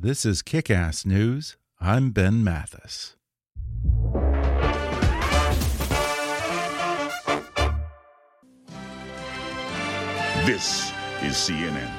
This is Kickass News. I'm Ben Mathis. This is CNN.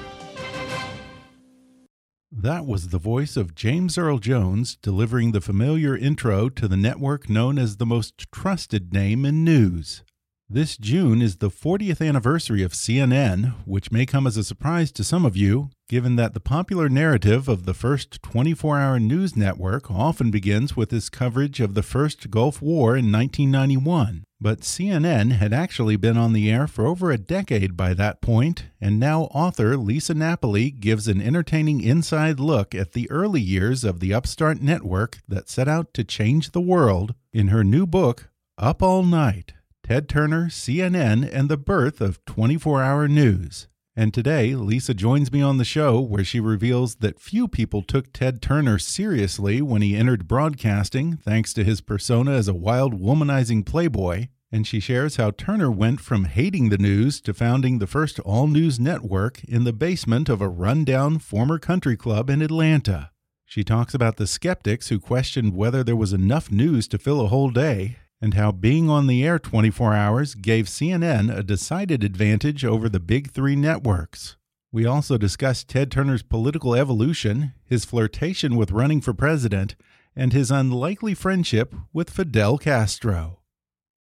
That was the voice of James Earl Jones delivering the familiar intro to the network known as the most trusted name in news. This June is the 40th anniversary of CNN, which may come as a surprise to some of you, given that the popular narrative of the first 24 hour news network often begins with its coverage of the first Gulf War in 1991. But CNN had actually been on the air for over a decade by that point, and now author Lisa Napoli gives an entertaining inside look at the early years of the upstart network that set out to change the world in her new book, Up All Night. Ted Turner, CNN, and the birth of 24 hour news. And today, Lisa joins me on the show where she reveals that few people took Ted Turner seriously when he entered broadcasting, thanks to his persona as a wild womanizing playboy. And she shares how Turner went from hating the news to founding the first all news network in the basement of a rundown former country club in Atlanta. She talks about the skeptics who questioned whether there was enough news to fill a whole day and how being on the air 24 hours gave CNN a decided advantage over the big three networks. We also discussed Ted Turner's political evolution, his flirtation with running for president, and his unlikely friendship with Fidel Castro.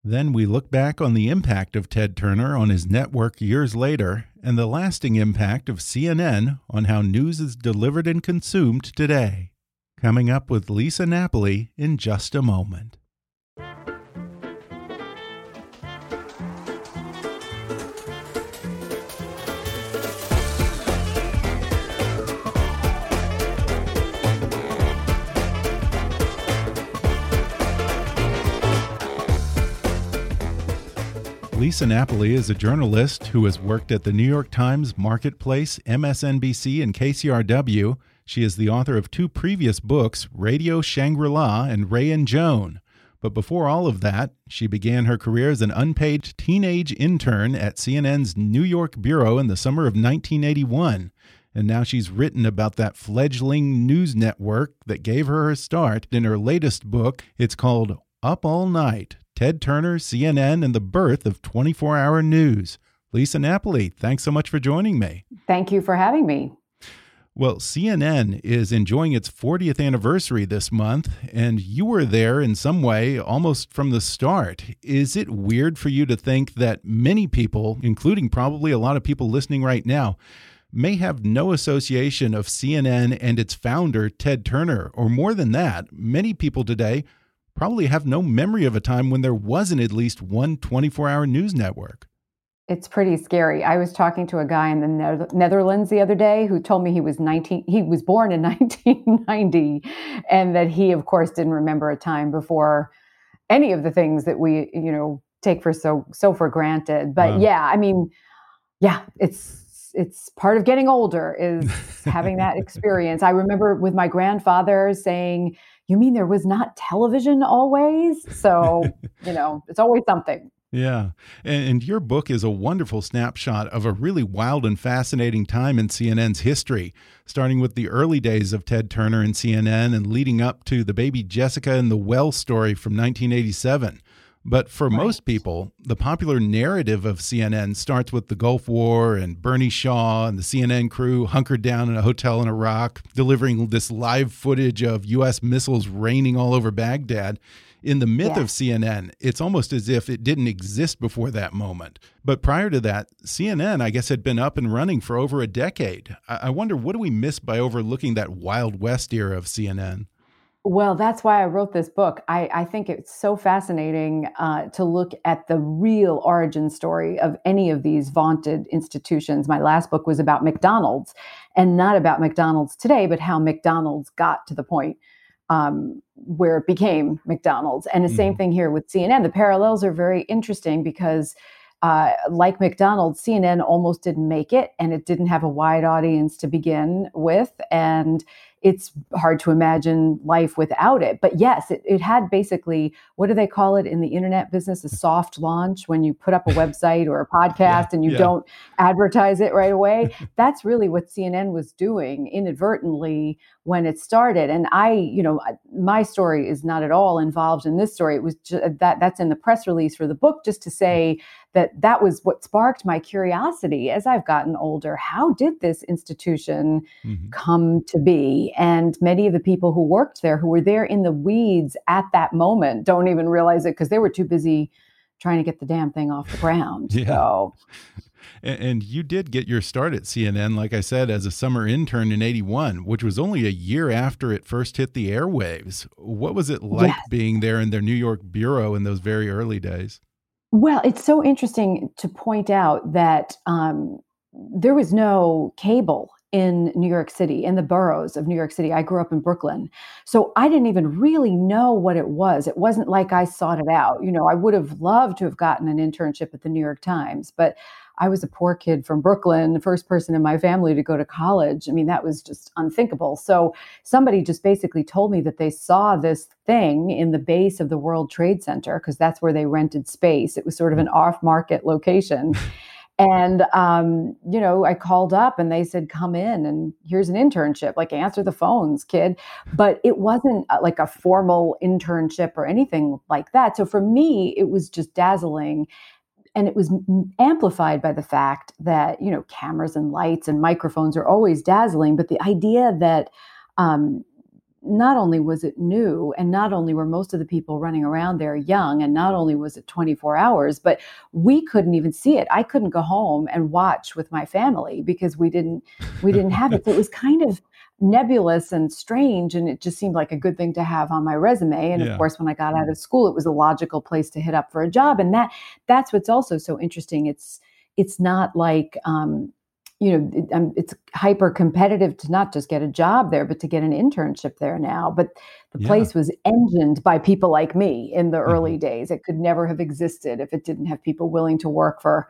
Then we look back on the impact of Ted Turner on his network years later and the lasting impact of CNN on how news is delivered and consumed today. Coming up with Lisa Napoli in just a moment. Lisa Napoli is a journalist who has worked at the New York Times, Marketplace, MSNBC, and KCRW. She is the author of two previous books, Radio Shangri La and Ray and Joan. But before all of that, she began her career as an unpaid teenage intern at CNN's New York bureau in the summer of 1981. And now she's written about that fledgling news network that gave her her start in her latest book. It's called Up All Night Ted Turner, CNN, and the birth of 24 hour news. Lisa Napoli, thanks so much for joining me. Thank you for having me. Well, CNN is enjoying its 40th anniversary this month, and you were there in some way almost from the start. Is it weird for you to think that many people, including probably a lot of people listening right now, may have no association of CNN and its founder, Ted Turner? Or more than that, many people today probably have no memory of a time when there wasn't at least one 24 hour news network. It's pretty scary. I was talking to a guy in the Netherlands the other day who told me he was 19 he was born in 1990 and that he of course didn't remember a time before any of the things that we, you know, take for so so for granted. But wow. yeah, I mean, yeah, it's it's part of getting older is having that experience. I remember with my grandfather saying, you mean there was not television always? So, you know, it's always something. Yeah. And, and, your book is a wonderful snapshot of a really wild and fascinating time in CNN's history, starting with the early days of Ted Turner and CNN and leading up to the baby Jessica and the Well story from 1987. But for right. most people, the popular narrative of CNN starts with the Gulf War and Bernie Shaw and the CNN crew hunkered down in a hotel in Iraq, delivering this live footage of U.S. missiles raining all over Baghdad. In the myth yeah. of CNN, it's almost as if it didn't exist before that moment. But prior to that, CNN, I guess, had been up and running for over a decade. I wonder what do we miss by overlooking that Wild West era of CNN? Well, that's why I wrote this book. I, I think it's so fascinating uh, to look at the real origin story of any of these vaunted institutions. My last book was about McDonald's and not about McDonald's today, but how McDonald's got to the point um, where it became McDonald's. And the mm. same thing here with CNN. The parallels are very interesting because. Uh, like McDonald's, CNN almost didn't make it, and it didn't have a wide audience to begin with. And it's hard to imagine life without it. But yes, it, it had basically what do they call it in the internet business? A soft launch when you put up a website or a podcast yeah, and you yeah. don't advertise it right away. That's really what CNN was doing inadvertently when it started. And I, you know, my story is not at all involved in this story. It was just, that that's in the press release for the book, just to say that that was what sparked my curiosity as I've gotten older. How did this institution mm-hmm. come to be? And many of the people who worked there, who were there in the weeds at that moment, don't even realize it because they were too busy trying to get the damn thing off the ground. Yeah. So. And you did get your start at CNN, like I said, as a summer intern in 81, which was only a year after it first hit the airwaves. What was it like yes. being there in their New York bureau in those very early days? Well, it's so interesting to point out that um, there was no cable in New York City, in the boroughs of New York City. I grew up in Brooklyn. So I didn't even really know what it was. It wasn't like I sought it out. You know, I would have loved to have gotten an internship at the New York Times, but I was a poor kid from Brooklyn, the first person in my family to go to college. I mean, that was just unthinkable. So somebody just basically told me that they saw this thing in the base of the World Trade Center because that's where they rented space. It was sort of an mm. off-market location. And, um, you know, I called up and they said, come in and here's an internship, like answer the phones, kid. But it wasn't uh, like a formal internship or anything like that. So for me, it was just dazzling and it was amplified by the fact that you know cameras and lights and microphones are always dazzling but the idea that um, not only was it new and not only were most of the people running around there young and not only was it 24 hours but we couldn't even see it. I couldn't go home and watch with my family because we didn't we didn't have it. So it was kind of nebulous and strange and it just seemed like a good thing to have on my resume. And yeah. of course when i got out of school it was a logical place to hit up for a job. And that that's what's also so interesting. It's it's not like um, you know it, um, it's hyper competitive to not just get a job there but to get an internship there now but the yeah. place was engined by people like me in the mm-hmm. early days it could never have existed if it didn't have people willing to work for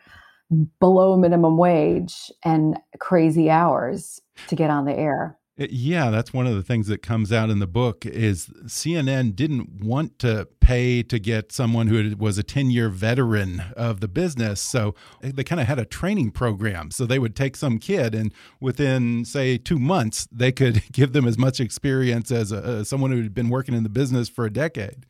below minimum wage and crazy hours to get on the air Uh, yeah, that's one of the things that comes out in the book is CNN didn't want to pay to get someone who was a 10-year veteran of the business. So eh, they kind of had a training program. So they would take some kid and within say 2 months they could give them as much experience as a, someone who had been working in the business for a decade.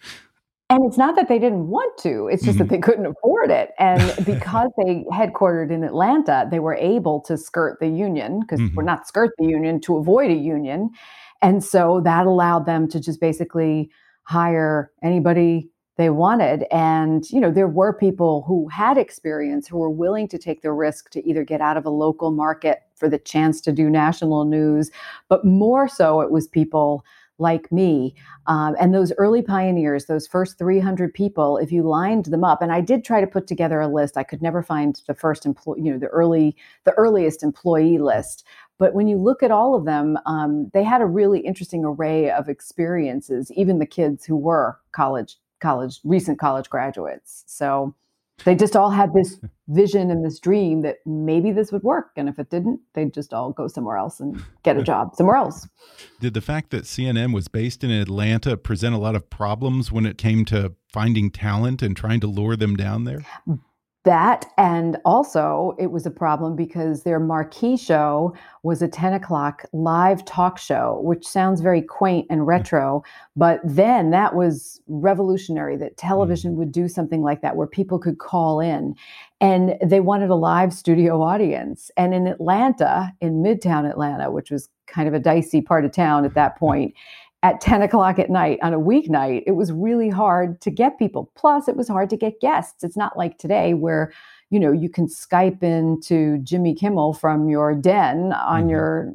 And it's not that they didn't want to, it's just mm-hmm. that they couldn't afford it. And because they headquartered in Atlanta, they were able to skirt the union, because mm-hmm. we're not skirt the union to avoid a union. And so that allowed them to just basically hire anybody they wanted. And, you know, there were people who had experience who were willing to take the risk to either get out of a local market for the chance to do national news, but more so it was people like me. Um, and those early pioneers, those first 300 people, if you lined them up, and I did try to put together a list. I could never find the first employee, you know, the early, the earliest employee list. But when you look at all of them, um, they had a really interesting array of experiences. Even the kids who were college, college, recent college graduates. So they just all had this vision and this dream that maybe this would work and if it didn't they'd just all go somewhere else and get a job somewhere else. Did the fact that cnn was based in atlanta present a lot of problems when it came to finding talent and trying to lure them down there that and also it was a problem because their marquee show was a 10 o'clock live talk show which sounds very quaint and mm. retro but then that was revolutionary that television mm. would do something like that where people could call in and they wanted a live studio audience. And in atlanta in midtown atlanta which was kind of a dicey part of town at that point at 10 o'clock at night on a weeknight, it was really hard to get people. Plus, it was hard to get guests. It's not like today where, you know, you can Skype into Jimmy Kimmel from your den on mm-hmm. your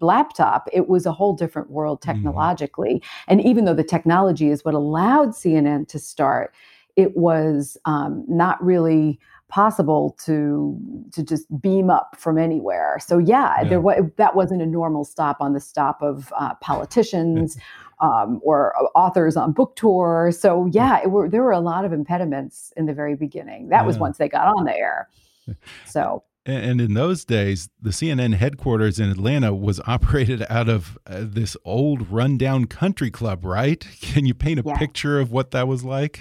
laptop. It was a whole different world mm-hmm. technologically. Mm-hmm. And even though the technology is what allowed CNN to start, it was um, not really possible to to just beam up from anywhere. So yeah, yeah. there was that wasn't a normal stop on the stop of uh, politicians um, or authors on book tour. So yeah, were, there were a lot of impediments in the very beginning. That yeah. was once they got on the air. So. And in those days, the CNN headquarters in Atlanta was operated out of uh, this old rundown country club, right? Can you paint a yeah. picture of what that was like?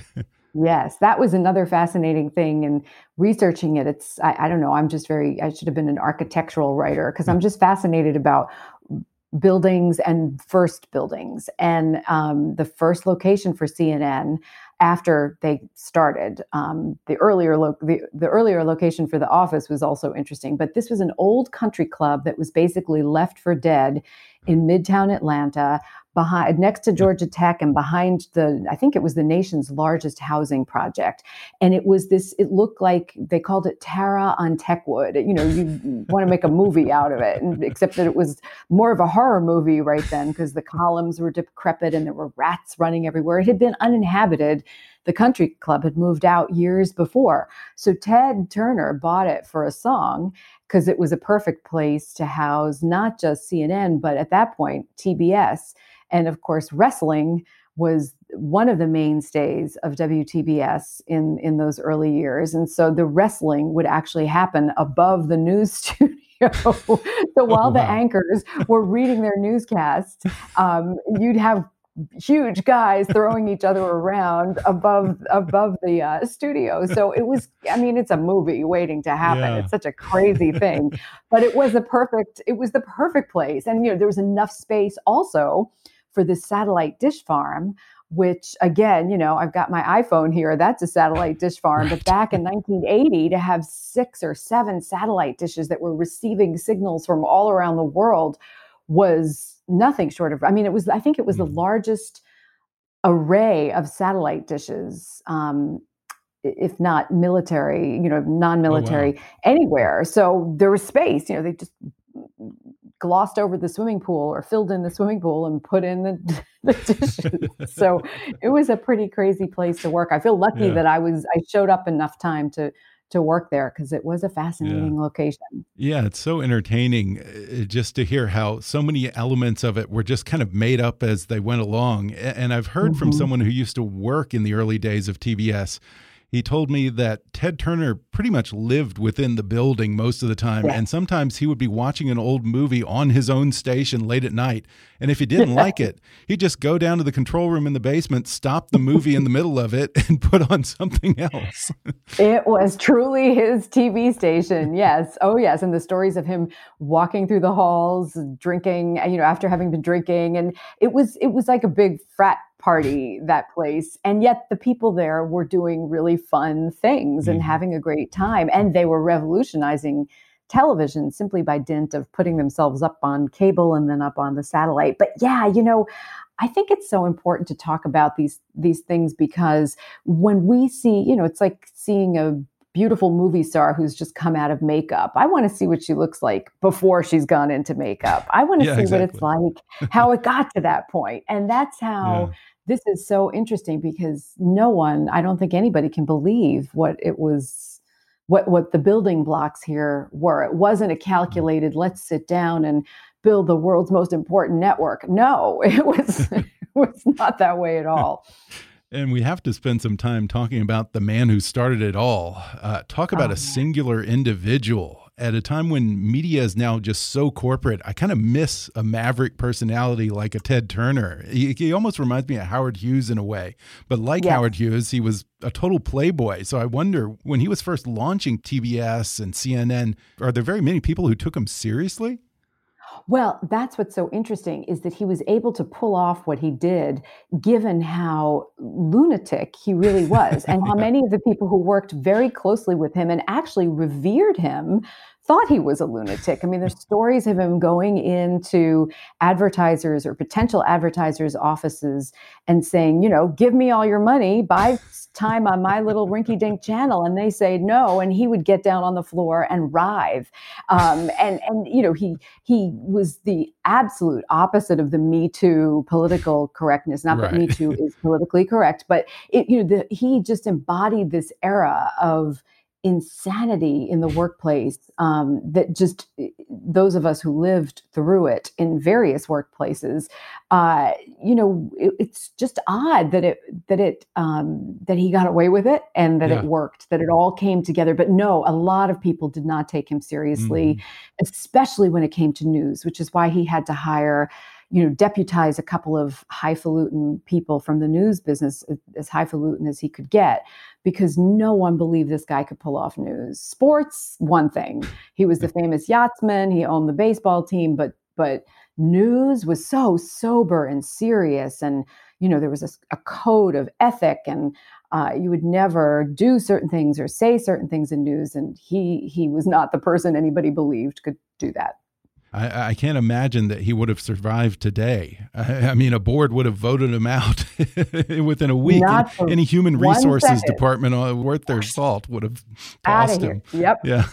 Yes, that was another fascinating thing. And researching it, it's, I, I, don't know, I'm just very, I should have been an architectural writer because I'm just fascinated about buildings and first buildings. And um, the first location for CNN after they started, um, the earlier lo- the, the earlier location for the office was also interesting. But this was an old country club that was basically left for dead in Midtown Atlanta behind next to Georgia Tech and behind the I think it was the nation's largest housing project. And it was this it looked like they called it Tara on Techwood. You know you want to make a movie out of it. And, except that it was more of a horror movie right then because the columns were decrepit and there were rats running everywhere. It had been uninhabited. The country club had moved out years before. So Ted Turner bought it for a song because it was a perfect place to house not just CNN but at that point TBS and of course, wrestling was one of the mainstays of WTBS in, in those early years. And so the wrestling would actually happen above the news studio. so while oh, wow. the anchors were reading their newscasts, um, you'd have huge guys throwing each other around above above the uh, studio. So it was, I mean, it's a movie waiting to happen. Yeah. It's such a crazy thing, but it was a perfect. It was the perfect place, and you know there was enough space also for this satellite dish farm which again, you know, I've got my iPhone here. That's a satellite dish farm. But back in 1980, to have six or seven satellite dishes that were receiving signals from all around the world was nothing short of, I mean, it was, I think it was mm. the largest array of satellite dishes. Um, if not military, you know, non-military oh, wow. anywhere. So there was space, you know, they just glossed over the swimming pool or filled in the swimming pool and put in the, the dishes. so it was a pretty crazy place to work. I feel lucky yeah. that I was I showed up enough time to to work there because it was a fascinating yeah. location. Yeah, it's so entertaining uh, just to hear how so many elements of it were just kind of made up as they went along. And I've heard mm -hmm. from mm-hmm. someone who used to work in the early days of TBS he told me that Ted Turner pretty much lived within the building most of the time. Yeah. And sometimes he would be watching an old movie on his own station late at night. And if he didn't like it, he'd just go down to the control room in the basement, stop the movie in the middle of it, and put on something else. it was truly his TV station. Yes. Oh, yes. And the stories of him walking through the halls, drinking, you know, after having been drinking. And it was, it was like a big frat party that place and yet the people there were doing really fun things and mm-hmm. having a great time and they were revolutionizing television simply by dint of putting themselves up on cable and then up on the satellite but yeah you know I think it's so important to talk about these these things because when we see, you know, it's like seeing a beautiful movie star who's just come out of makeup. I want to see what she looks like before she's gone into makeup. I want to yeah, see exactly. what it's like, how it got to that point. And that's how yeah this is so interesting because no one, I don't think anybody can believe what it was, what what the building blocks here were. It wasn't a mm. calculated, let's sit down and build the world's most important network. No, it was it was not that way at all. And we have to spend some time talking about the man who started it all. Uh, talk about oh, a singular individual at a time when media is now just so corporate, I kind of miss a maverick personality like a Ted Turner. He, he, almost reminds me of Howard Hughes in a way. But like yes. Howard Hughes, he was a total playboy. So I wonder when he was first launching TBS and CNN, are there very many people who took him seriously? Well, that's what's so interesting is that he was able to pull off what he did, given how lunatic he really was, and how many of the people who worked very closely with him and actually revered him thought he was a lunatic. I mean, there's stories of him going into advertisers or potential advertisers' offices and saying, you know, give me all your money, buy time on my little rinky dink channel. And they say no. And he would get down on the floor and writhe. Um, and, and, you know, he, he was the absolute opposite of the Me Too political correctness. Not right. that Me Too is politically correct, but it, you know, the, he just embodied this era of, insanity in the workplace um, that just eh, those of us who lived through it in various workplaces uh, you know it, it's just odd that it that it um, that he got away with it and that yeah. it worked that it all came together but no a lot of people did not take him seriously mm. especially when it came to news which is why he had to hire you know, deputize a couple of highfalutin people from the news business as highfalutin as he could get because no one believed this guy could pull off news. Sports, one thing. He was the famous yachtsman, he owned the baseball team, but but news was so sober and serious and you know there was a, a code of ethic and uh, you would never do certain things or say certain things in news and he he was not the person anybody believed could do that I, I, can't imagine that he would have survived today. I, I mean, a board would have voted him out within a week. Any human resources department uh, worth their salt would have tossed him. Yep. Yeah.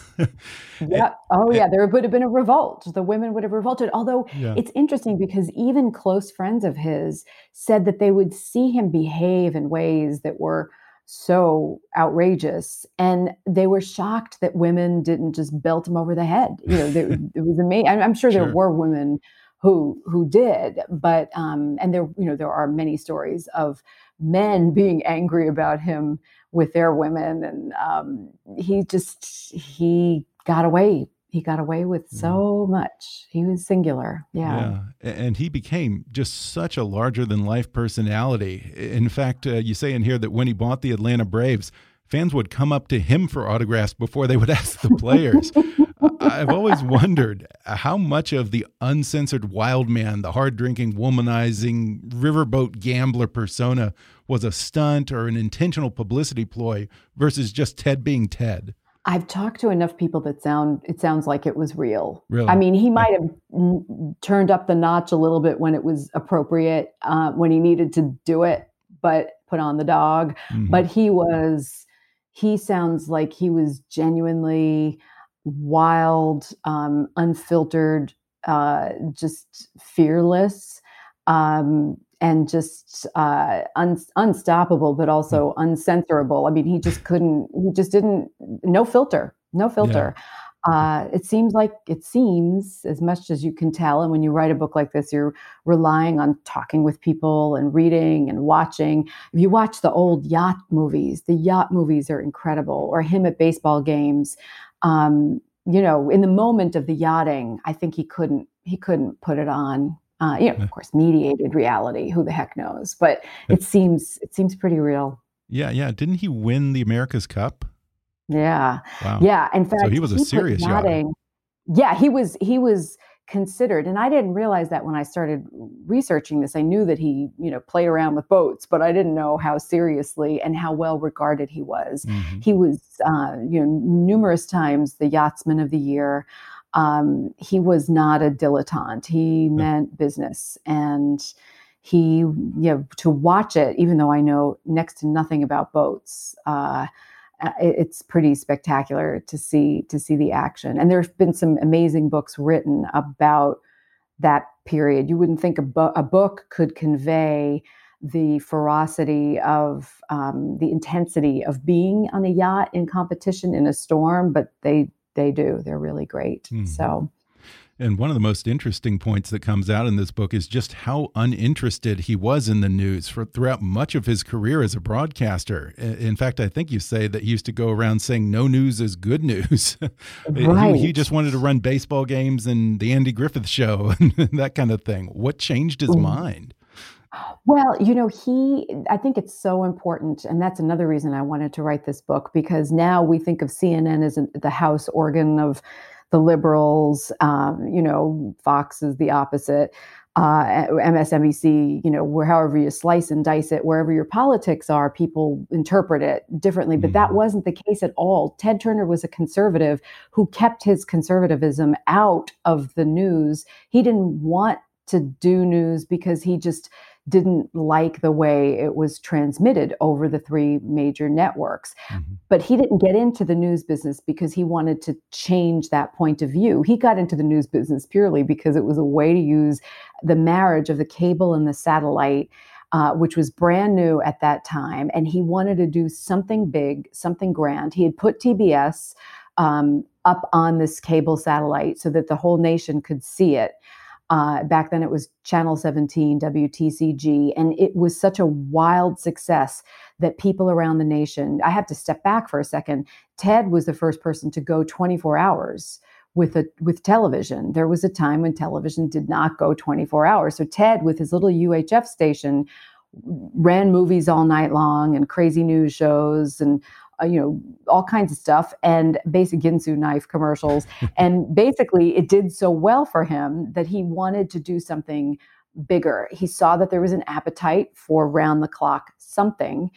yep. Oh, yeah. There would have been a revolt. The women would have revolted. Although yeah. it's interesting because even close friends of his said that they would see him behave in ways that were – so outrageous and they were shocked that women didn't just belt him over the head you know there, it was amazing i'm sure, sure there were women who who did but um and there you know there are many stories of men being angry about him with their women and um he just he got away he got away with mm-hmm. so much. He was singular. Yeah. Yeah. And he became just such a larger than life personality. In fact, uh, you say in here that when he bought the Atlanta Braves, fans would come up to him for autographs before they would ask the players. I've always wondered how much of the uncensored wild man, the hard drinking, womanizing, riverboat gambler persona was a stunt or an intentional publicity ploy versus just Ted being Ted. I've talked to enough people that sound it sounds like it was real. Really? I mean, he might have n- turned up the notch a little bit when it was appropriate, uh, when he needed to do it, but put on the dog. Mm-hmm. But he was, he sounds like he was genuinely wild, um, unfiltered, uh, just fearless. Um, and just uh, un- unstoppable, but also mm. uncensorable. I mean, he just couldn't. He just didn't. No filter. No filter. Yeah. Uh, it seems like it seems as much as you can tell. And when you write a book like this, you're relying on talking with people and reading and watching. If you watch the old yacht movies, the yacht movies are incredible, or him at baseball games. Um, you know, in the moment of the yachting, I think he couldn't he couldn't put it on uh, you know, of course, mediated reality. Who the heck knows? But it seems it seems pretty real. Yeah, yeah. Didn't he win the America's Cup? Yeah, wow. yeah. In fact, so he was a serious yachting. Yeah, he was. He was considered, and I didn't realize that when I started researching this. I knew that he, you know, played around with boats, but I didn't know how seriously and how well regarded he was. Mm-hmm. He was, uh, you know, numerous times the Yachtsman of the Year um, he was not a dilettante. He meant business. And he, you know, to watch it, even though I know next to nothing about boats, uh, uh it's pretty spectacular to see to see the action. And there have been some amazing books written about that period. You wouldn't think a, bu- a book could convey the ferocity of um, the intensity of being on a yacht in competition in a storm, but they they do. They're really great. Mm-hmm. So And one of the most interesting points that comes out in this book is just how uninterested he was in the news for throughout much of his career as a broadcaster. In fact, I think you say that he used to go around saying no news is good news. right. he, he, just wanted to run baseball games and the Andy Griffith show and that kind of thing. What changed his mind? Well, you know, he, I think it's so important. And that's another reason I wanted to write this book because now we think of CNN as the house organ of the liberals. Um, you know, Fox is the opposite. Uh, MSNBC, you know, where however you slice and dice it, wherever your politics are, people interpret it differently. But that mm-hmm. wasn't the case at all. Ted Turner was a conservative who kept his conservatism out of the news. He didn't want to do news because he just didn't like the way it was transmitted over the three major networks. Mm-hmm. But he didn't get into the news business because he wanted to change that point of view. He got into the news business purely because it was a way to use the marriage of the cable and the satellite. Uh, which was brand new at that time. And he wanted to do something big, something grand. He had put TBS um, up on this cable satellite so that the whole nation could see it. Uh, back then it was Channel 17, WTCG, and it was such a wild success that people around the nation, I have to step back for a second. Ted was the first person to go 24 hours with a with television. There was a time when television did not go 24 hours. So Ted with his little UHF station ran movies all night long and crazy news shows and uh, you know, all kinds of stuff and basic Ginsu knife commercials. and basically, it did so well for him that he wanted to do something bigger. He saw that there was an appetite for round the clock something.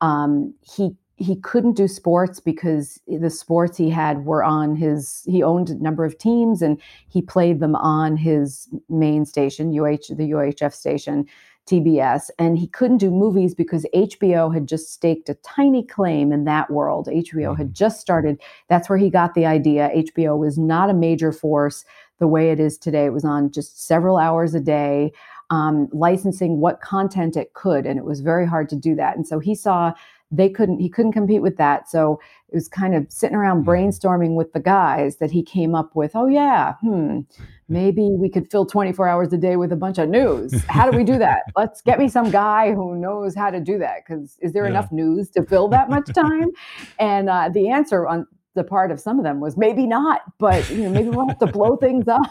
Um, he he couldn't do sports because the sports he had were on his he owned a number of teams and he played them on his main station UH the UHF station TBS, and he couldn't do movies because HBO had just staked a tiny claim in that world. HBO had mm-hmm. just started. That's where he got the idea. HBO was not a major force the way it is today. It was on just several hours a day, um, licensing what content it could, and it was very hard to do that. And so he saw they couldn't he couldn't compete with that so it was kind of sitting around mm-hmm. brainstorming with the guys that he came up with oh yeah hmm maybe we could fill 24 hours a day with a bunch of news how do we do that let's get me some guy who knows how to do that because is there yeah. enough news to fill that much time and uh, the answer on the part of some of them was maybe not, but you know, maybe we'll have to blow things up.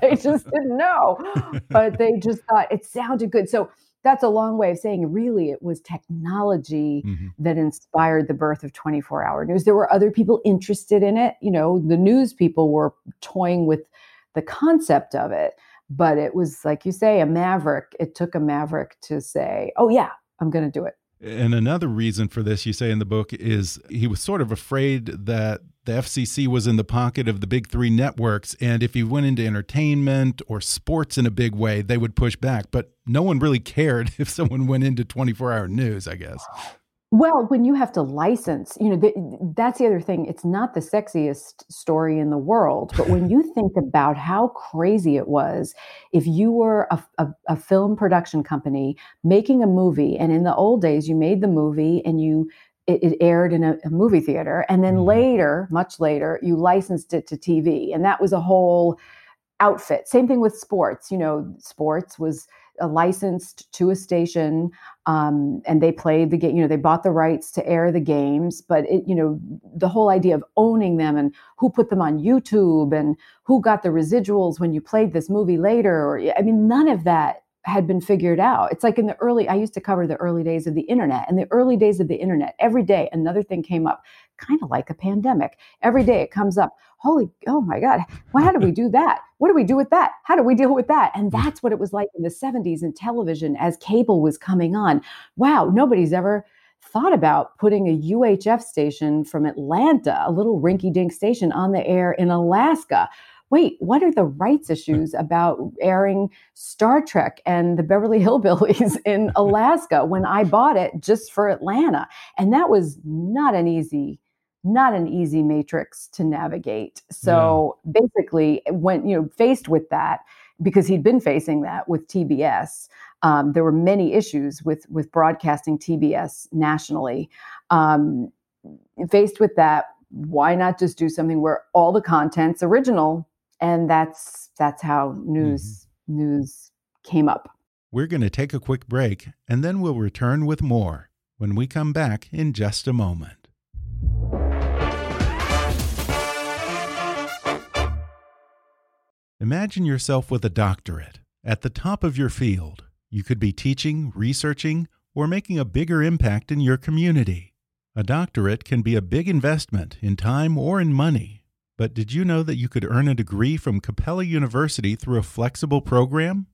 they just didn't know, but they just thought it sounded good. So that's a long way of saying really it was technology mm-hmm. that inspired the birth of 24 hour news. There were other people interested in it. You know the news people were toying with the concept of it but it was like you say a maverick. It took a maverick to say oh yeah i'm going to do it and another reason for this, you say in the book, is he was sort of afraid that the FCC was in the pocket of the big three networks. And if he went into entertainment or sports in a big way, they would push back. But no one really cared if someone went into 24 hour news, I guess. Well, when you have to license, you know, the, that's the other thing. It's not the sexiest story in the world, but when you think about how crazy it was, if you were a, a, a, film production company making a movie, and in the old days, you made the movie and you it, it aired in a, a, movie theater, and then mm-hmm. later, much later, you licensed it to TV, and that was a whole outfit. Same thing with sports. You know, sports was licensed to a station um, and they played the game you know they bought the rights to air the games but it you know the whole idea of owning them and who put them on youtube and who got the residuals when you played this movie later or i mean none of that had been figured out. It's like in the early, I used to cover the early days of the internet. And the early days of the internet, every day another thing came up, kind of like a pandemic. Every day it comes up, holy, oh my God, well, how do we do that? What do we do with that? How do we deal with that? And mm. that's what it was like in the 70s in television as cable was coming on. Wow, nobody's ever thought about putting a UHF station from Atlanta, a little rinky dink station on the air in Alaska wait, what are the rights issues about airing Star Trek and the Beverly Hillbillies in Alaska when I bought it just for Atlanta? And that was not an easy not an easy matrix to navigate. So yeah. basically, when you know faced with that, because he'd been facing that with TBS, um, there were many issues with with broadcasting TBS nationally. Um, faced with that, why not just do something where all the content's original and that's that's how news mm-hmm. news came up. We're going to take a quick break and then we'll return with more when we come back in just a moment. Imagine yourself with a doctorate at the top of your field. You could be teaching, researching, or making a bigger impact in your community. A doctorate can be a big investment in time or in money. But did you know that you could earn a degree from Capella University through a flexible program?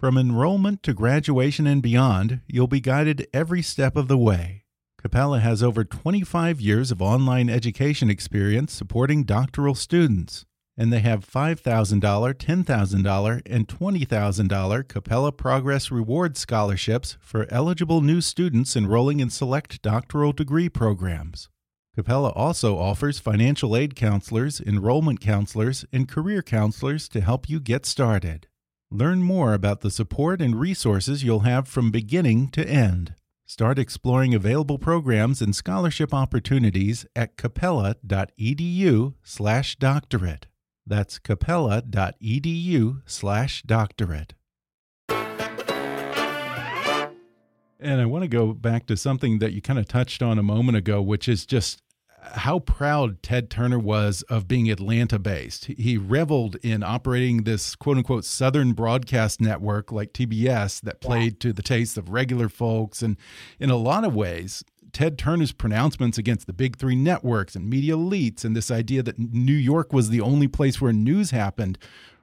From enrollment to graduation and beyond, you'll be guided every step of the way. Capella has over 25 years of online education experience supporting doctoral students and they have $5,000, $10,000, and $20,000 Capella Progress Reward scholarships for eligible new students enrolling in select doctoral degree programs. Capella also offers financial aid counselors, enrollment counselors, and career counselors to help you get started. Learn more about the support and resources you'll have from beginning to end. Start exploring available programs and scholarship opportunities at capella.edu/doctorate. That's capella.edu slash doctorate. And I want to go back to something that you kind of touched on a moment ago, which is just how proud Ted Turner was of being Atlanta based. He reveled in operating this quote unquote Southern broadcast network like TBS that played to the taste of regular folks. And in a lot of ways, Ted Turner's pronouncements against the big three networks and media elites and this idea that New York was the only place where news happened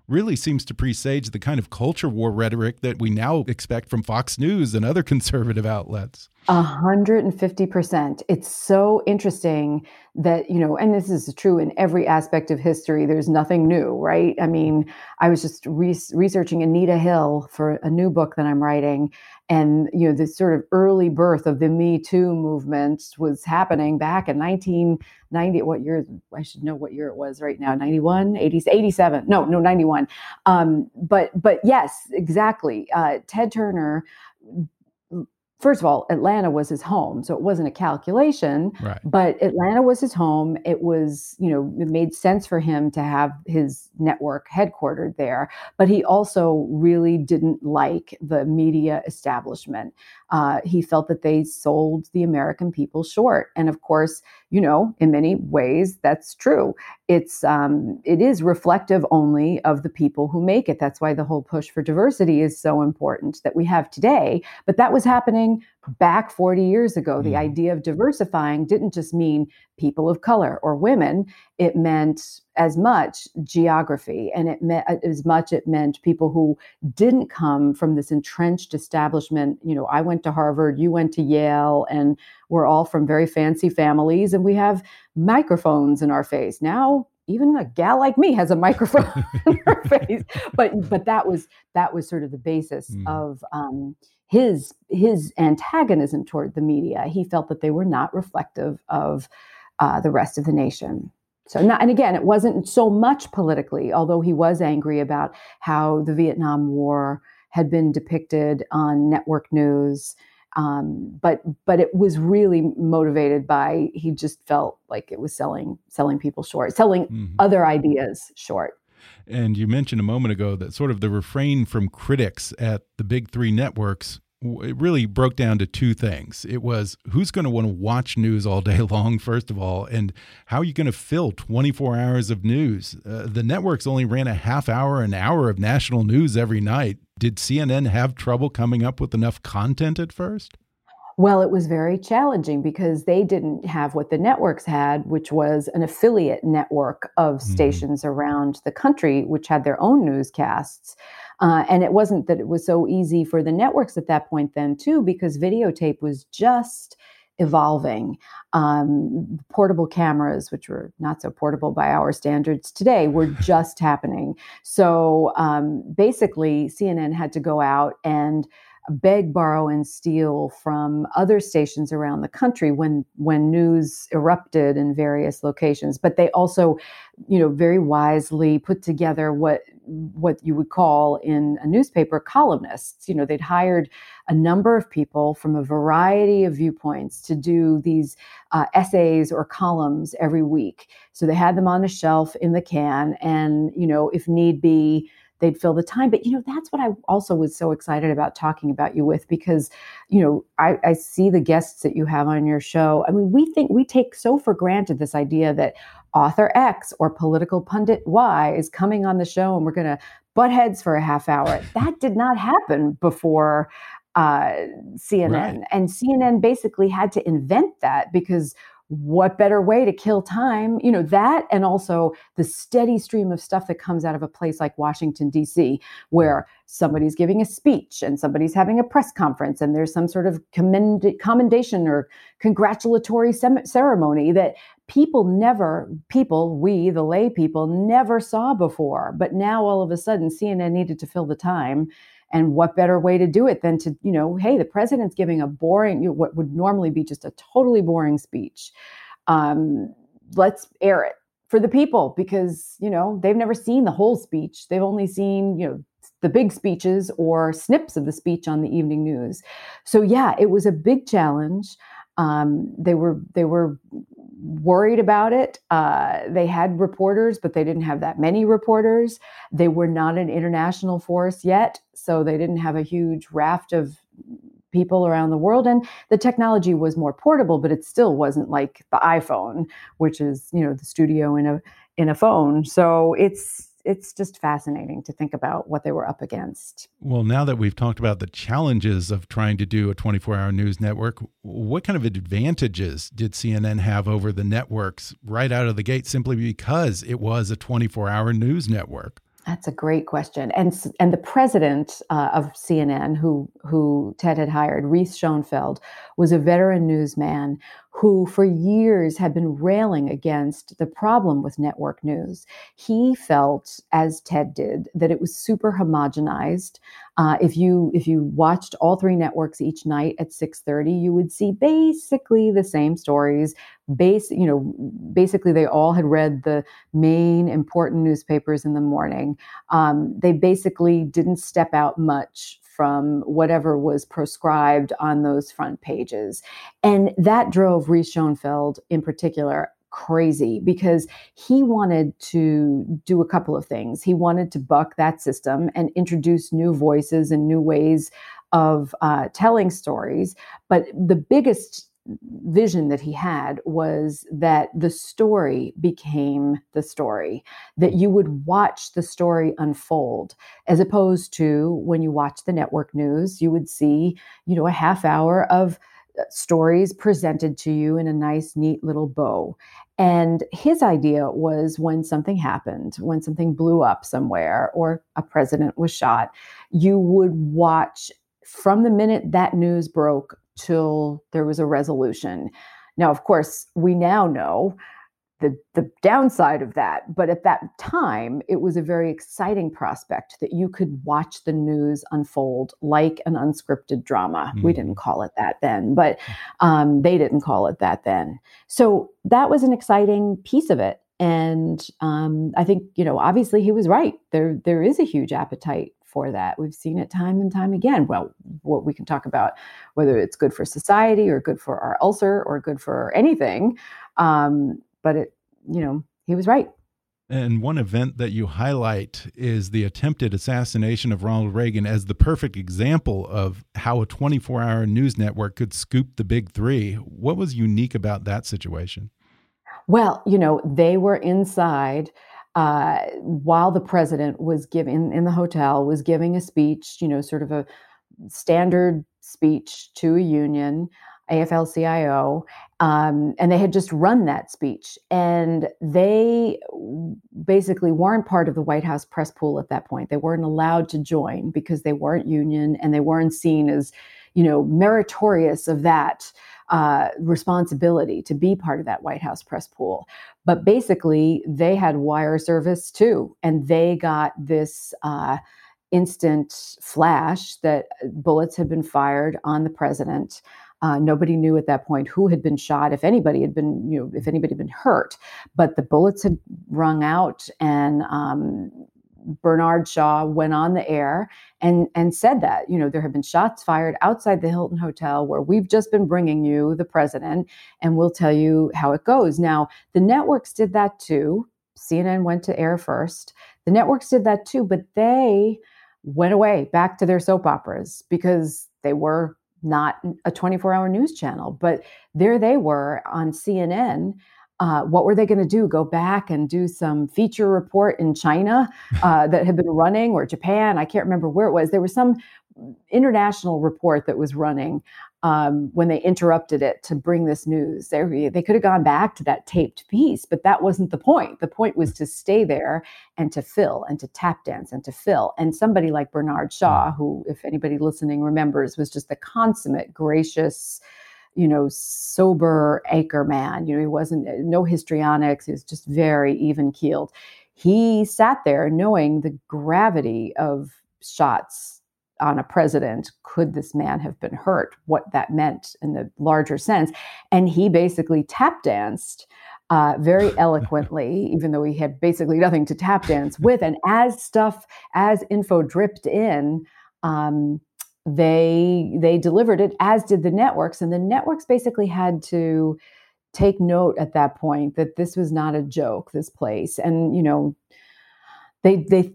really seems to presage the kind of culture war rhetoric that we now expect from Fox News and other conservative outlets. A hundred and fifty percent. It's so interesting that, you know, and this is true in every aspect of history. There's nothing new, right? I mean, I was just re researching Anita Hill for a new book that I'm writing. And, you know, this sort of early birth of the Me Too movement was happening back in 1990. What year? I should know what year it was right now. 91, 80, 87. No, no, 91. Um, but, but yes, exactly. Uh, Ted Turner first of all, Atlanta was his home. So it wasn't a calculation, right. but Atlanta was his home. It was, you know, it made sense for him to have his network headquartered there. But he also really didn't like the media establishment. Uh, he felt that they sold the American people short. And of course, you know, in many ways, that's true. It's um, it is reflective only of the people who make it. That's why the whole push for diversity is so important that we have today. But that was happening back 40 years ago. The mm-hmm. idea of diversifying didn't just mean people of color or women, it meant as much geography and it meant as much it meant people who didn't come from this entrenched establishment. You know, I went to Harvard, you went to Yale, and we're all from very fancy families and we have microphones in our face. Now, even a gal like me has a microphone in her face. But but that was that was sort of the basis mm. of um, his his antagonism toward the media. He felt that they were not reflective of uh, the rest of the nation. So, not, and again, it wasn't so much politically, although he was angry about how the Vietnam War had been depicted on network news. Um, but but it was really motivated by he just felt like it was selling selling people short, selling mm-hmm. other ideas short. And you mentioned a moment ago that sort of the refrain from critics at the big three networks it really broke down to two things. It was who's going to want to watch news all day long, first of all, and how are you going to fill 24 hours of news? Uh, the networks only ran a half hour, an hour of national news every night. Did CNN have trouble coming up with enough content at first? Well, it was very challenging because they didn't have what the networks had, which was an affiliate network of mm -hmm. stations around the country, which had their own newscasts. Uh, and it wasn't that it was so easy for the networks at that point, then, too, because videotape was just evolving. Um, portable cameras, which were not so portable by our standards today, were just happening. So um, basically, CNN had to go out and beg, borrow, and steal from other stations around the country when when news erupted in various locations. But they also, you know, very wisely put together what what you would call in a newspaper columnists. You know, they'd hired a number of people from a variety of viewpoints to do these uh, essays or columns every week. So they had them on a shelf in the can, and you know, if need be they'd fill the time. But you know, that's what I also was so excited about talking about you with because, you know, I, I see the guests that you have on your show. I mean, we think we take so for granted this idea that author X or political pundit Y is coming on the show and we're going to butt heads for a half hour. That did not happen before uh, CNN. Right. And CNN basically had to invent that because what better way to kill time? You know that and also the steady stream of stuff that comes out of a place like washington d.c where somebody's giving a speech and somebody's having a press conference and there's some sort of commend- commendation or congratulatory sem- ceremony that people never people we the lay people never saw before. But now all of a sudden cnn needed to fill the time and what better way to do it than to, you know, hey, the president's giving a boring, you know, what would normally be just a totally boring speech. Um, let's air it for the people because, you know, they've never seen the whole speech. They've only seen, you know, the big speeches or snips of the speech on the evening news. So yeah, it was a big challenge. Um, they were they were worried about it. Uh, they had reporters, but they didn't have that many reporters. They were not an international force yet, so they didn't have a huge raft of people around the world and the technology was more portable but it still wasn't like the iphone which is you know the studio in a in a phone so it's it's just fascinating to think about what they were up against. Well, now that we've talked about the challenges of trying to do a 24 hour news network, what kind of advantages did CNN have over the networks right out of the gate simply because it was a 24 hour news network? That's a great question, and and the president uh, of CNN, who who Ted had hired, Reese Schonfeld, was a veteran newsman who for years had been railing against the problem with network news. He felt, as Ted did, that it was super homogenized. Uh, if you if you watched all three networks each night at 6:30, you would see basically the same stories. Base, you know, basically they all had read the main important newspapers in the morning. Um, they basically didn't step out much from whatever was proscribed on those front pages. And that drove Reese Schonfeld in particular crazy because he wanted to do a couple of things. He wanted to buck that system and introduce new voices and new ways of uh, telling stories. But the biggest vision that he had was that the story became the story, that you would watch the story unfold, as opposed to when you watch the network news, you would see, you know, a half hour of uh, stories presented to you in a nice, neat little bow. And his idea was when something happened, when something blew up somewhere or a president was shot, you would watch from the minute that news broke till there was a resolution. Now, of course, we now know the, the downside of that. But at that time, it was a very exciting prospect that you could watch the news unfold like an unscripted drama. Mm. We didn't mm-hmm. call it that then, but um, they didn't call it that then. So that was an exciting piece of it. And um, I think, you know, obviously he was right. There, there is a huge appetite for that. We've seen it time and time again. Well, what we can talk about whether it's good for society or good for our ulcer or good for anything. Um, but it, you know, he was right. And one event that you highlight is the attempted assassination of Ronald Reagan as the perfect example of how a 24 hour news network could scoop the big three. What was unique about that situation? Well, you know, they were inside uh, while the president was giving in the hotel was giving a speech, you know, sort of a standard speech to a union, AFL-CIO, um, and they had just run that speech, and they basically weren't part of the White House press pool at that point. They weren't allowed to join because they weren't union and they weren't seen as, you know, meritorious of that uh, responsibility to be part of that White House press pool. But basically, they had wire service too, and they got this uh, instant flash that bullets had been fired on the president. Uh, nobody knew at that point who had been shot, if anybody had been, you know, if anybody had been hurt. But the bullets had rung out, and um, Bernard Shaw went on the air and and said that you know there have been shots fired outside the Hilton Hotel where we've just been bringing you the president and we'll tell you how it goes. Now the networks did that too. CNN went to air first. The networks did that too, but they went away back to their soap operas because they were not a 24 hour news channel. But there they were on CNN. Uh, what were they going to do? Go back and do some feature report in China uh, that had been running or Japan? I can't remember where it was. There was some international report that was running um, when they interrupted it to bring this news. They, they could have gone back to that taped piece, but that wasn't the point. The point was to stay there and to fill and to tap dance and to fill. And somebody like Bernard Shaw, who, if anybody listening remembers, was just the consummate, gracious, you know, sober anchor man. You know, he wasn't no histrionics. He was just very even keeled. He sat there knowing the gravity of shots on a president could this man have been hurt what that meant in the larger sense and he basically tap danced uh, very eloquently even though he had basically nothing to tap dance with and as stuff as info dripped in um, they they delivered it as did the networks and the networks basically had to take note at that point that this was not a joke this place and you know they they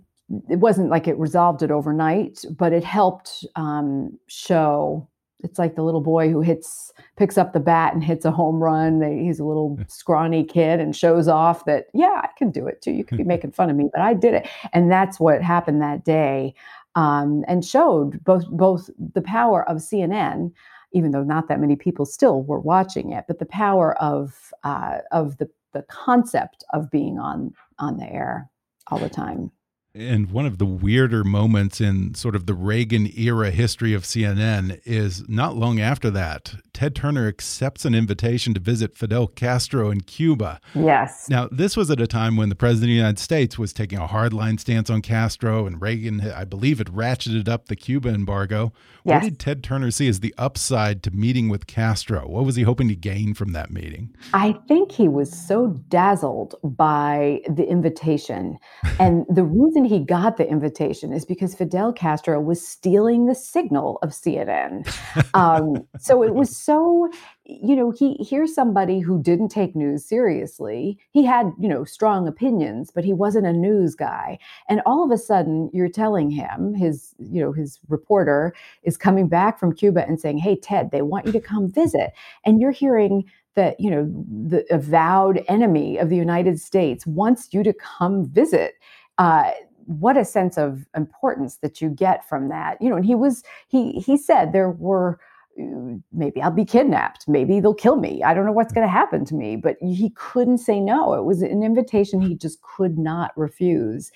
it wasn't like it resolved it overnight, but it helped um, show. It's like the little boy who hits, picks up the bat and hits a home run. He's a little scrawny kid and shows off that, yeah, I can do it too. You could be making fun of me, but I did it. And that's what happened that day, um, and showed both both the power of CNN, even though not that many people still were watching it, but the power of uh, of the the concept of being on on the air all the time. And one of the weirder moments in sort of the Reagan era history of CNN is not long after that, Ted Turner accepts an invitation to visit Fidel Castro in Cuba. Yes. Now, this was at a time when the President of the United States was taking a hardline stance on Castro, and Reagan, I believe, had ratcheted up the Cuba embargo. Yes. What did Ted Turner see as the upside to meeting with Castro? What was he hoping to gain from that meeting? I think he was so dazzled by the invitation. and the reason reason he got the invitation is because Fidel Castro was stealing the signal of CNN. Um, so it was so, you know, he here's somebody who didn't take news seriously. He had, you know, strong opinions, but he wasn't a news guy. And all of a sudden, you're telling him his, you know, his reporter is coming back from Cuba and saying, "Hey, Ted, they want you to come visit," and you're hearing that you know the avowed enemy of the united states wants you to come visit uh, what a sense of importance that you get from that you know and he was he he said there were uh, maybe I'll be kidnapped. Maybe they'll kill me. I don't know what's going to happen to me. But he couldn't say no. It was an invitation he just could not refuse.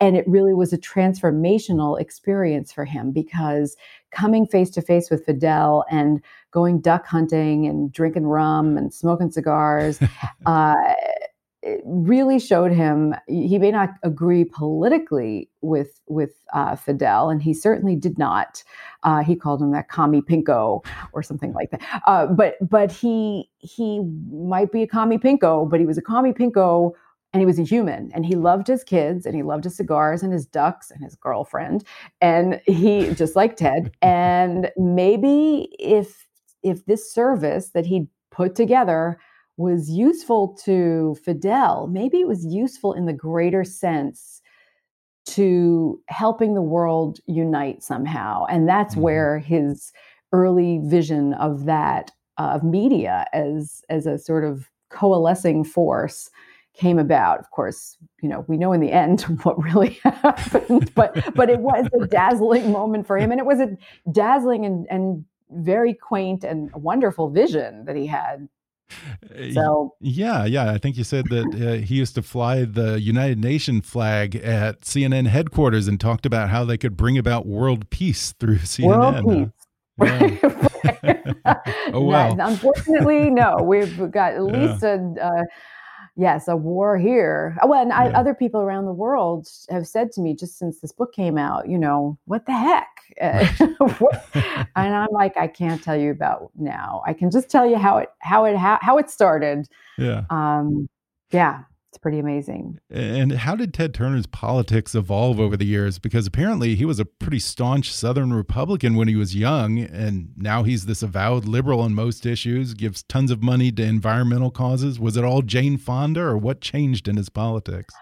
And it really was a transformational experience for him because coming face to face with Fidel and going duck hunting and drinking rum and smoking cigars, uh, really showed him he may not agree politically with with uh, Fidel, and he certainly did not. Uh, he called him that commie pinko or something like that. Uh, but but he he might be a commie pinko, but he was a commie pinko. And he was a human, and he loved his kids, and he loved his cigars, and his ducks, and his girlfriend, and he just like Ted. And maybe if if this service that he put together was useful to Fidel, maybe it was useful in the greater sense to helping the world unite somehow. And that's mm-hmm. where his early vision of that, uh, of media as, as a sort of coalescing force came about. Of course, you know, we know in the end what really happened, but but it was a dazzling moment for him. And it was a dazzling and, and very quaint and wonderful vision that he had so yeah, yeah, I think you said that uh, he used to fly the United Nations flag at CNN headquarters and talked about how they could bring about world peace through CNN. World peace. Yeah. oh well. unfortunately, no. We've got at least yeah. a. Uh, yes, a war here. Oh, well, and I, other people around the world have said to me just since this book came out, you know, what the heck? and I'm like, I can't tell you about now. I can just tell you how it how it how, how it started. Yeah. Um, yeah. it's pretty amazing. And how did Ted Turner's politics evolve over the years? Because apparently he was a pretty staunch Southern Republican when he was young, and now he's this avowed liberal on most issues, gives tons of money to environmental causes. Was it all Jane Fonda, or what changed in his politics?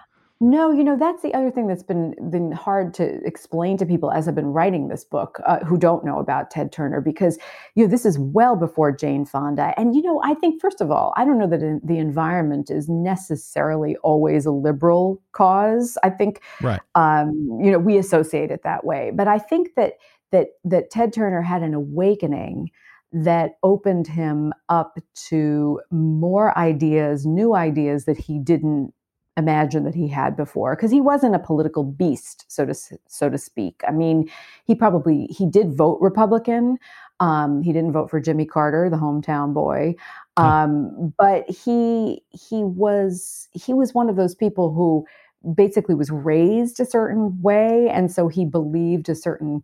No, you know that's the other thing that's been been hard to explain to people as I've been writing this book uh, who don't know about Ted Turner because you know this is well before Jane Fonda, and you know I think first of all I don't know that in, the environment is necessarily always a liberal cause. I think right. um, you know we associate it that way, but I think that that that Ted Turner had an awakening that opened him up to more ideas, new ideas that he didn't imagine that he had before because he wasn't a political beast so to so to speak. I mean he probably he did vote republican. Um, he didn't vote for jimmy carter the hometown boy. Um, but he he was he was one of those people who basically was raised a certain way and so he believed a certain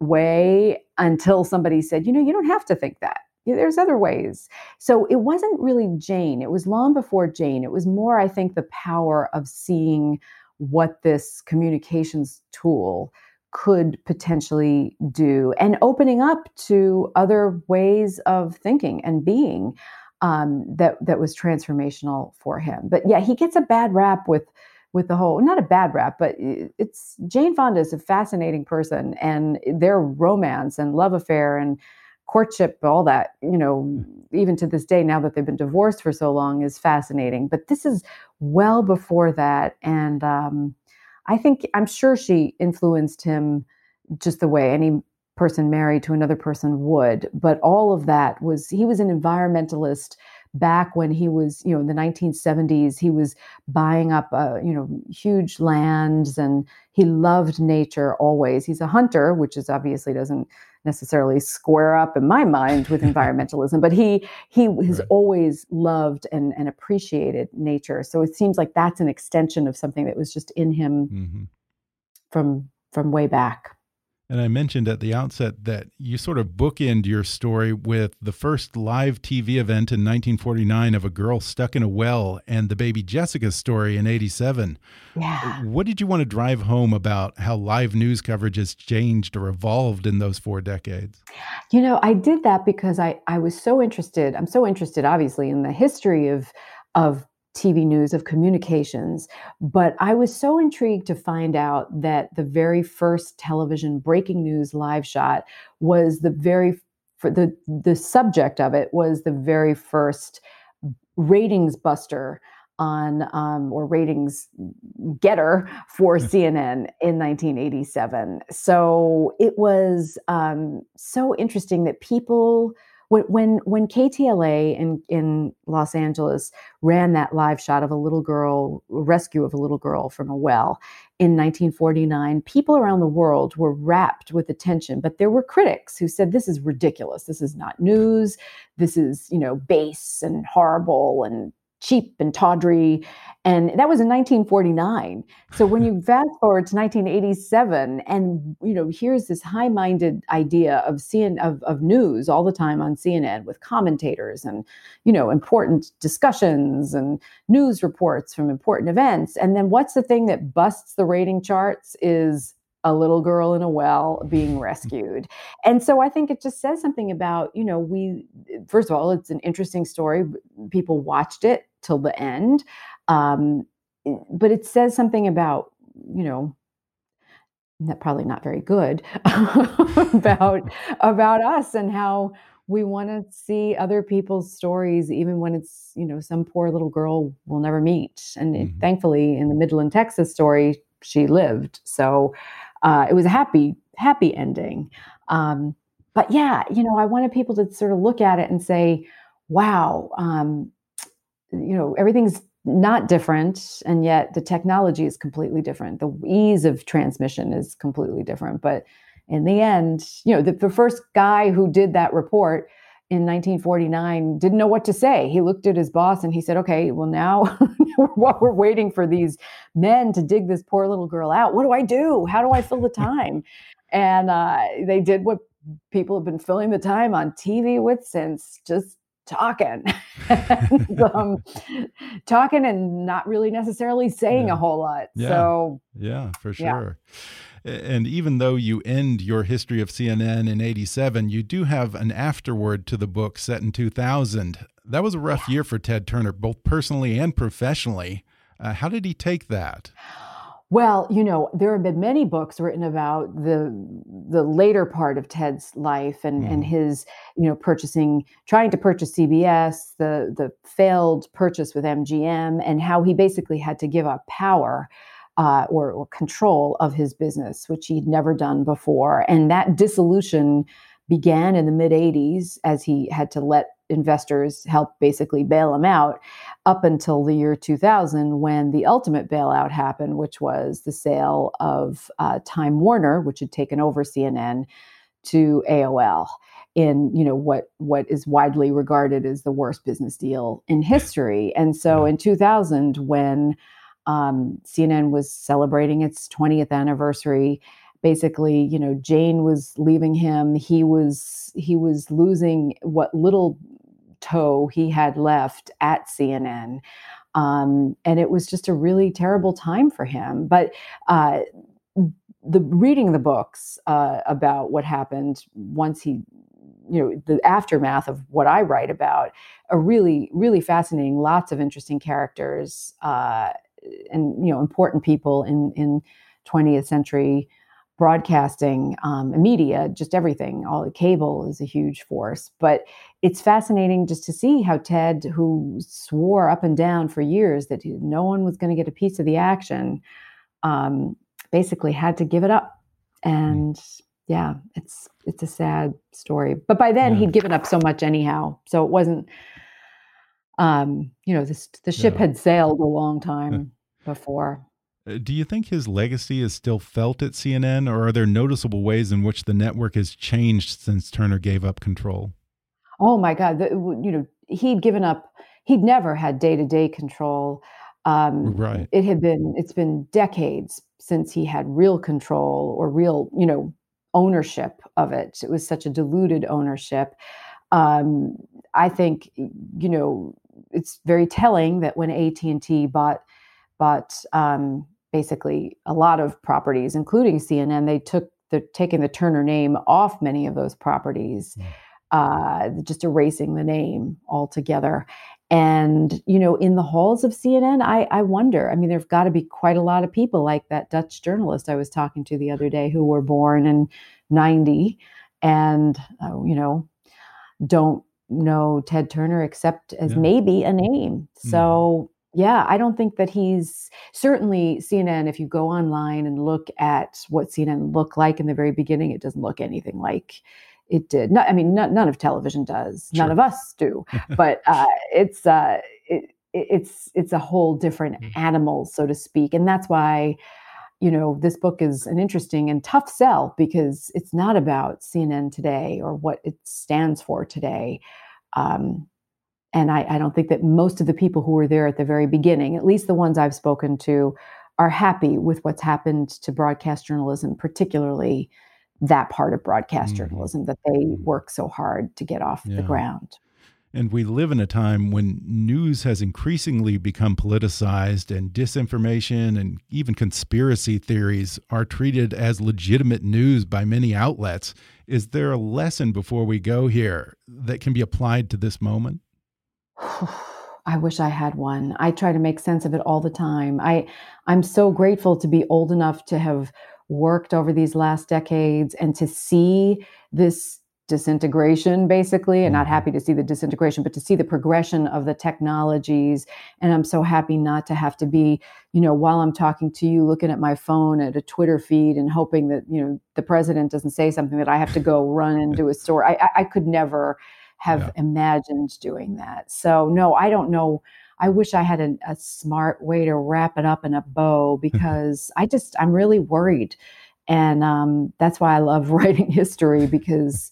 way until somebody said you know you don't have to think that there's other ways. So it wasn't really Jane. It was long before Jane. It was more, I think, the power of seeing what this communications tool could potentially do and opening up to other ways of thinking and being um, that that was transformational for him. But yeah, he gets a bad rap with with the whole not a bad rap, but it's Jane Fonda is a fascinating person, and their romance and love affair and courtship, all that, you know, mm. even to this day, now that they've been divorced for so long, is fascinating. But this is well before that. And um, I think, I'm sure she influenced him just the way any person married to another person would. But all of that was, he was an environmentalist back when he was, you know, in the 1970s, he was buying up, uh, you know, huge lands and he loved nature always. He's a hunter, which is obviously doesn't necessarily square up in my mind with environmentalism, but he he has right. always loved and, and appreciated nature. So it seems like that's an extension of something that was just in him mm-hmm. from from way back. And I mentioned at the outset that you sort of bookend your story with the first live TV event in 1949 of a girl stuck in a well and the baby Jessica story in 87. Yeah. What did you want to drive home about how live news coverage has changed or evolved in those four decades? You know, I did that because I, I was so interested. I'm so interested, obviously, in the history of of TV news, of communications. But I was so intrigued to find out that the very first television breaking news live shot was the very for the the subject of it was the very first ratings buster on um, or ratings getter for CNN in 1987. So it was um, so interesting that people when when KTLA in in Los Angeles ran that live shot of a little girl rescue of a little girl from a well in 1949 people around the world were rapt with attention but there were critics who said this is ridiculous. This is not news. This is you know base and horrible and cheap and tawdry. And that was in 1949. So when you fast forward to 1987, and you know, here's this high-minded idea of CNN of, of news all the time on CNN with commentators and you know important discussions and news reports from important events. And then what's the thing that busts the rating charts is a little girl in a well being rescued. And so I think it just says something about, you know, we, first of all, it's an interesting story. People watched it till the end. Um, but it says something about, you know, that probably not very good about about us and how we want to see other people's stories even when it's you know some poor little girl we'll never meet and mm-hmm. it, thankfully in the midland texas story she lived so uh, it was a happy happy ending. Um, but yeah you know i wanted people to sort of look at it and say wow um, you know everything's not different and yet the technology is completely different. The ease of transmission is completely different. But in the end you know the, the first guy who did that report in 1949 didn't know what to say he looked at his boss and he said okay well now while we're waiting for these men to dig this poor little girl out what do i do how do i fill the time and uh, they did what people have been filling the time on tv with since just talking, and, um, talking, and not really necessarily saying Yeah. a whole lot. Yeah. So Yeah, for sure. A- And even though you end your history of CNN in 87, you do have an afterword to the book set in 2000. That was a rough year for Ted Turner, both personally and professionally. Uh, how did he take that? Well, you know, there have been many books written about the the later part of Ted's life and and Mhm. his, you know, purchasing, trying to purchase CBS, the the failed purchase with MGM, and how he basically had to give up power uh, or, or control of his business, which he'd never done before, and that dissolution began in the mid '80s as he had to let investors help basically bail him out up until the year 2000 when the ultimate bailout happened, which was the sale of uh, Time Warner, which had taken over CNN, to AOL in you know what what is widely regarded as the worst business deal in history. And so in 2000, when um, CNN was celebrating its 20th anniversary, basically, you know, Jane was leaving him. He was he was losing what little toe he had left at CNN. Um, and it was just a really terrible time for him. But uh, the reading the books uh, about what happened once he, you know, the aftermath of what I write about, are really, really fascinating. Lots of interesting characters uh, and you know important people in in 20th century broadcasting um, media, just everything. All the cable is a huge force, but it's fascinating just to see how Ted, who swore up and down for years that no one was going to get a piece of the action, um, basically had to give it up. And yeah, it's it's a sad story. But by then Yeah. he'd given up so much anyhow, so it wasn't. Um, you know, this the ship Yeah. had sailed a long time before. Uh, Do you think his legacy is still felt at CNN, or are there noticeable ways in which the network has changed since Turner gave up control? Oh my God! The, you know, he'd given up. He'd never had day to day control. Um, Right. It had been. It's been decades since he had real control or real, you know, ownership of it. It was such a diluted ownership. Um, I think, you know, it's very telling that when AT and T bought bought um, basically a lot of properties, including CNN, they took the taking the Turner name off many of those properties uh, just erasing the name altogether. And you know, in the halls of CNN, I, I wonder. I mean, there've got to be quite a lot of people like that Dutch journalist I was talking to the other day who were born in '90 and uh, you know don't know Ted Turner except as Yeah. maybe a name. So yeah, I don't think that he's certainly CNN. If you go online and look at what CNN looked like in the very beginning, it doesn't look anything like it did. No, I mean, no, none of television does. None of us do. but uh, it's uh, it, it- it's it's a whole different Mm. animal, so to speak, and that's why you know this book is an interesting and tough sell because it's not about CNN today or what it stands for today. Um, and I, I don't think that most of the people who were there at the very beginning, at least the ones I've spoken to, are happy with what's happened to broadcast journalism, particularly that part of broadcast Mhm. journalism that they work so hard to get off Yeah. the ground. And we live in a time when news has increasingly become politicized and disinformation and even conspiracy theories are treated as legitimate news by many outlets. Is there a lesson before we go here that can be applied to this moment? I wish I had one. I try to make sense of it all the time. I I'm so grateful to be old enough to have worked over these last decades and to see this disintegration basically and not Mhm. happy to see the disintegration but to see the progression of the technologies and I'm so happy not to have to be you know while I'm talking to you looking at my phone at a Twitter feed and hoping that you know the president doesn't say something that I have to go run into a store I I, I could never have Yeah. imagined doing that so no I don't know I wish I had a, a smart way to wrap it up in a bow because I just I'm really worried, and um, that's why I love writing history because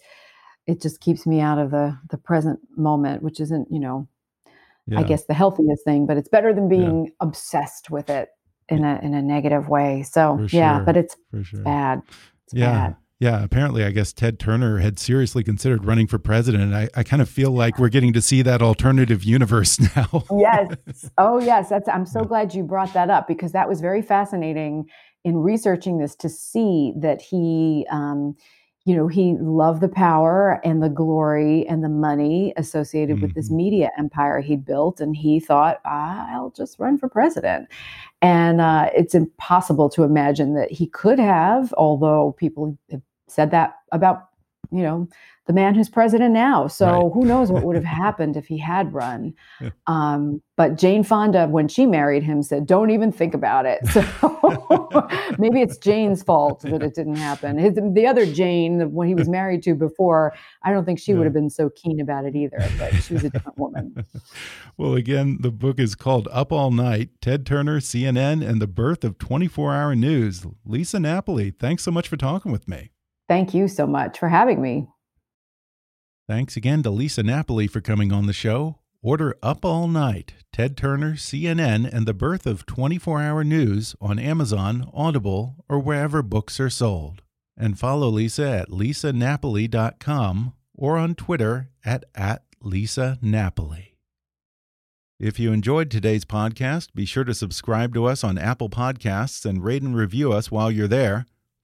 it just keeps me out of the the present moment, which isn't you know I guess the healthiest thing, but it's better than being obsessed with it in a in a negative way. So For yeah, sure. but it's sure. bad. It's Yeah. bad. Yeah, apparently, I guess Ted Turner had seriously considered running for president. I, I kind of feel like we're getting to see that alternative universe now. yes. Oh, yes. That's. I'm so glad you brought that up because that was very fascinating in researching this to see that he. Um, you know, he loved the power and the glory and the money associated mm-hmm. with this mm-hmm. media empire he'd built. And he thought, I'll just run for president. And uh, it's impossible to imagine that he could have, although people have said that about, you know, the man who's president now. So right. who knows what would have happened if he had run. Um, but Jane Fonda, when she married him, said, "Don't even think about it." So maybe it's Jane's fault that it didn't happen. His, the other Jane, when he was married to before, I don't think she yeah. would have been so keen about it either. But she was a different woman. well, again, the book is called "Up All Night: Ted Turner, CNN, and the Birth of 24-Hour News." Lisa Napoli, thanks so much for talking with me. Thank you so much for having me. Thanks again to Lisa Napoli for coming on the show. Order Up All Night, Ted Turner, CNN, and the Birth of 24 Hour News on Amazon, Audible, or wherever books are sold. And follow Lisa at lisanapoli.com or on Twitter at, at Lisa Napoli. If you enjoyed today's podcast, be sure to subscribe to us on Apple Podcasts and rate and review us while you're there.